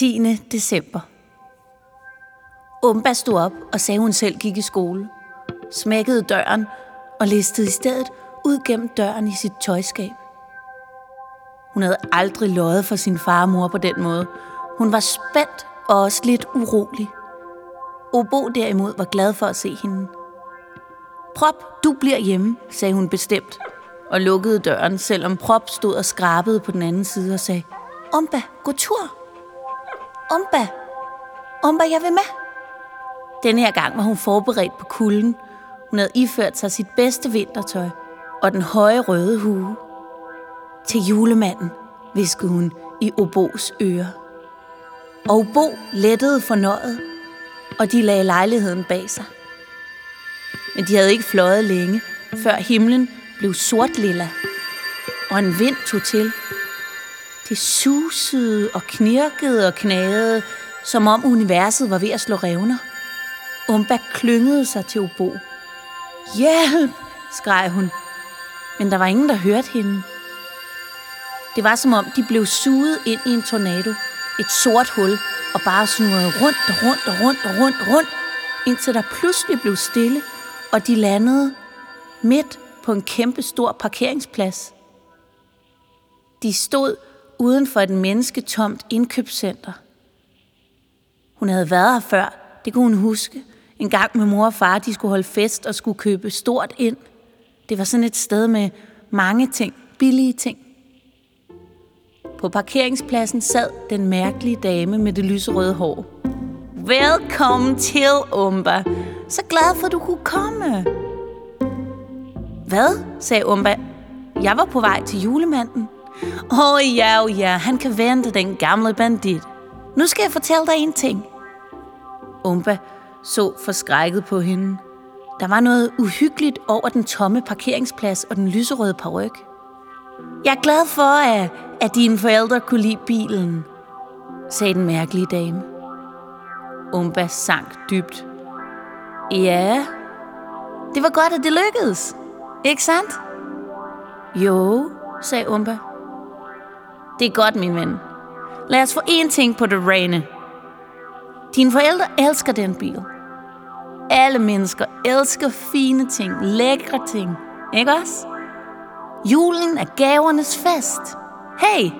10. december. Umba stod op og sagde, hun selv gik i skole. Smækkede døren og listede i stedet ud gennem døren i sit tøjskab. Hun havde aldrig løjet for sin far og mor på den måde. Hun var spændt og også lidt urolig. Obo derimod var glad for at se hende. Prop, du bliver hjemme, sagde hun bestemt, og lukkede døren, selvom Prop stod og skrabede på den anden side og sagde, Umba, gå tur. Umba, Umba, jeg vil med. Den her gang var hun forberedt på kulden. Hun havde iført sig sit bedste vintertøj og den høje røde hue. Til julemanden, viskede hun i Obos øre. Og Obo lettede fornøjet, og de lagde lejligheden bag sig. Men de havde ikke fløjet længe, før himlen blev sort lilla, og en vind tog til. Det susede og knirkede og knagede, som om universet var ved at slå revner. Umba klyngede sig til Obo. Hjælp, skreg hun. Men der var ingen, der hørte hende. Det var som om, de blev suget ind i en tornado. Et sort hul, og bare snurrede rundt og rundt og rundt og rundt og rundt, indtil der pludselig blev stille, og de landede midt på en kæmpe stor parkeringsplads. De stod uden for et mennesketomt indkøbscenter. Hun havde været her før, det kunne hun huske. En gang med mor og far, de skulle holde fest og skulle købe stort ind. Det var sådan et sted med mange ting, billige ting. På parkeringspladsen sad den mærkelige dame med det lyserøde hår. Velkommen til, Umba. Så glad for, at du kunne komme. Hvad? sagde Umba. Jeg var på vej til julemanden. Åh oh, ja, oh, ja, han kan vente, den gamle bandit. Nu skal jeg fortælle dig en ting. Umba så forskrækket på hende. Der var noget uhyggeligt over den tomme parkeringsplads og den lyserøde paryk. Jeg er glad for, at, at dine forældre kunne lide bilen, sagde den mærkelige dame. Umba sank dybt. Ja, det var godt, at det lykkedes. Ikke sandt? Jo, sagde Umba. Det er godt, min ven. Lad os få én ting på det rene. Dine forældre elsker den bil. Alle mennesker elsker fine ting, lækre ting. Ikke også? Julen er gavernes fest. Hey!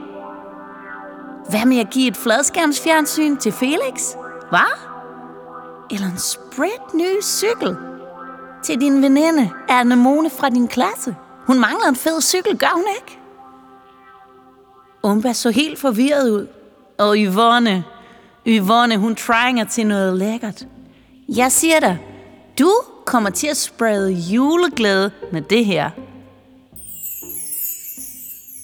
Hvad med at give et fladskærmsfjernsyn til Felix? Hvad? Eller en sprit ny cykel? Til din veninde, Anemone fra din klasse. Hun mangler en fed cykel, gør hun ikke? Umba så helt forvirret ud. Og Yvonne, Yvonne, hun trænger til noget lækkert. Jeg siger dig, du kommer til at sprede juleglæde med det her.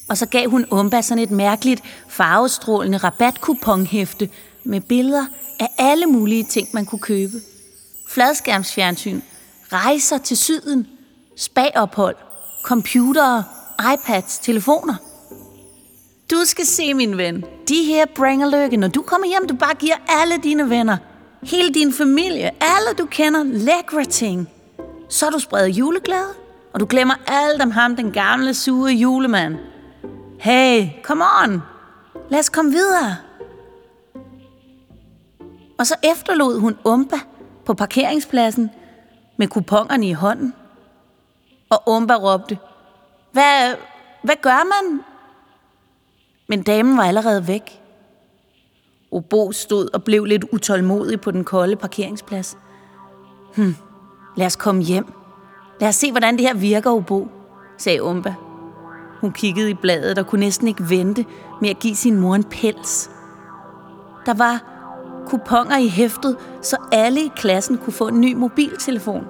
Og så gav hun Umba sådan et mærkeligt farvestrålende rabatkuponhæfte med billeder af alle mulige ting, man kunne købe. Fladskærmsfjernsyn, rejser til syden, spagophold, computere, iPads, telefoner. Du skal se, min ven. De her bringer lykke, når du kommer hjem, du bare giver alle dine venner, hele din familie, alle du kender, lækre ting. Så er du spreder juleglæde, og du glemmer alt om ham, den gamle, sure julemand. Hey, come on! Lad os komme videre. Og så efterlod hun Umba på parkeringspladsen med kupongerne i hånden. Og Umba råbte, hvad, hvad gør man? Men damen var allerede væk. Obo stod og blev lidt utålmodig på den kolde parkeringsplads. Hm, lad os komme hjem. Lad os se, hvordan det her virker, Obo, sagde Umba. Hun kiggede i bladet og kunne næsten ikke vente med at give sin mor en pels. Der var kuponer i hæftet, så alle i klassen kunne få en ny mobiltelefon.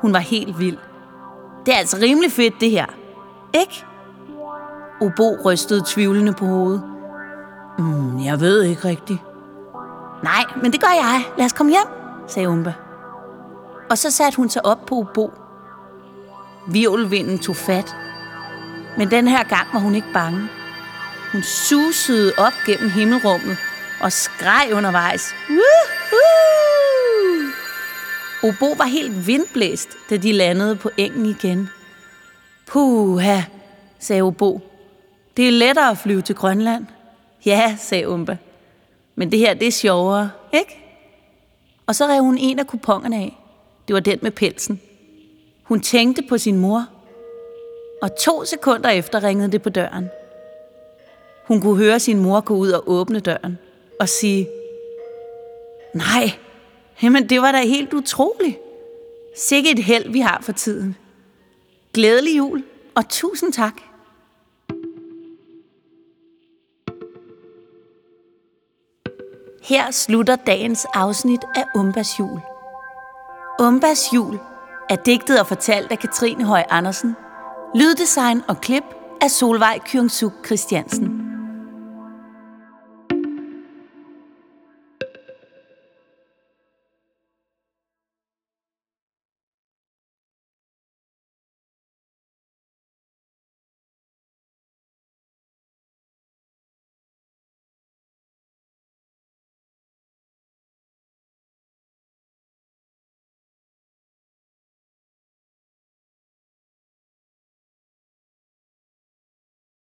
Hun var helt vild. Det er altså rimelig fedt, det her. Ikke? Obo rystede tvivlende på hovedet. Mm, jeg ved ikke rigtigt. Nej, men det gør jeg. Lad os komme hjem, sagde Umba. Og så satte hun sig op på Obo. Virvelvinden tog fat. Men den her gang var hun ikke bange. Hun susede op gennem himmelrummet og skreg undervejs. Woohoo! Obo var helt vindblæst, da de landede på engen igen. Puha, sagde Obo. Det er lettere at flyve til Grønland. Ja, sagde Umba. Men det her, det er sjovere, ikke? Og så rev hun en af kupongerne af. Det var den med pelsen. Hun tænkte på sin mor, og to sekunder efter ringede det på døren. Hun kunne høre sin mor gå ud og åbne døren og sige, Nej, jamen det var da helt utroligt. Sikke et held, vi har for tiden. Glædelig jul, og tusind tak. Her slutter dagens afsnit af Umbas jul. Umbas jul er digtet og fortalt af Katrine Høj Andersen. Lyddesign og klip af Solvej Kyungsuk Christiansen.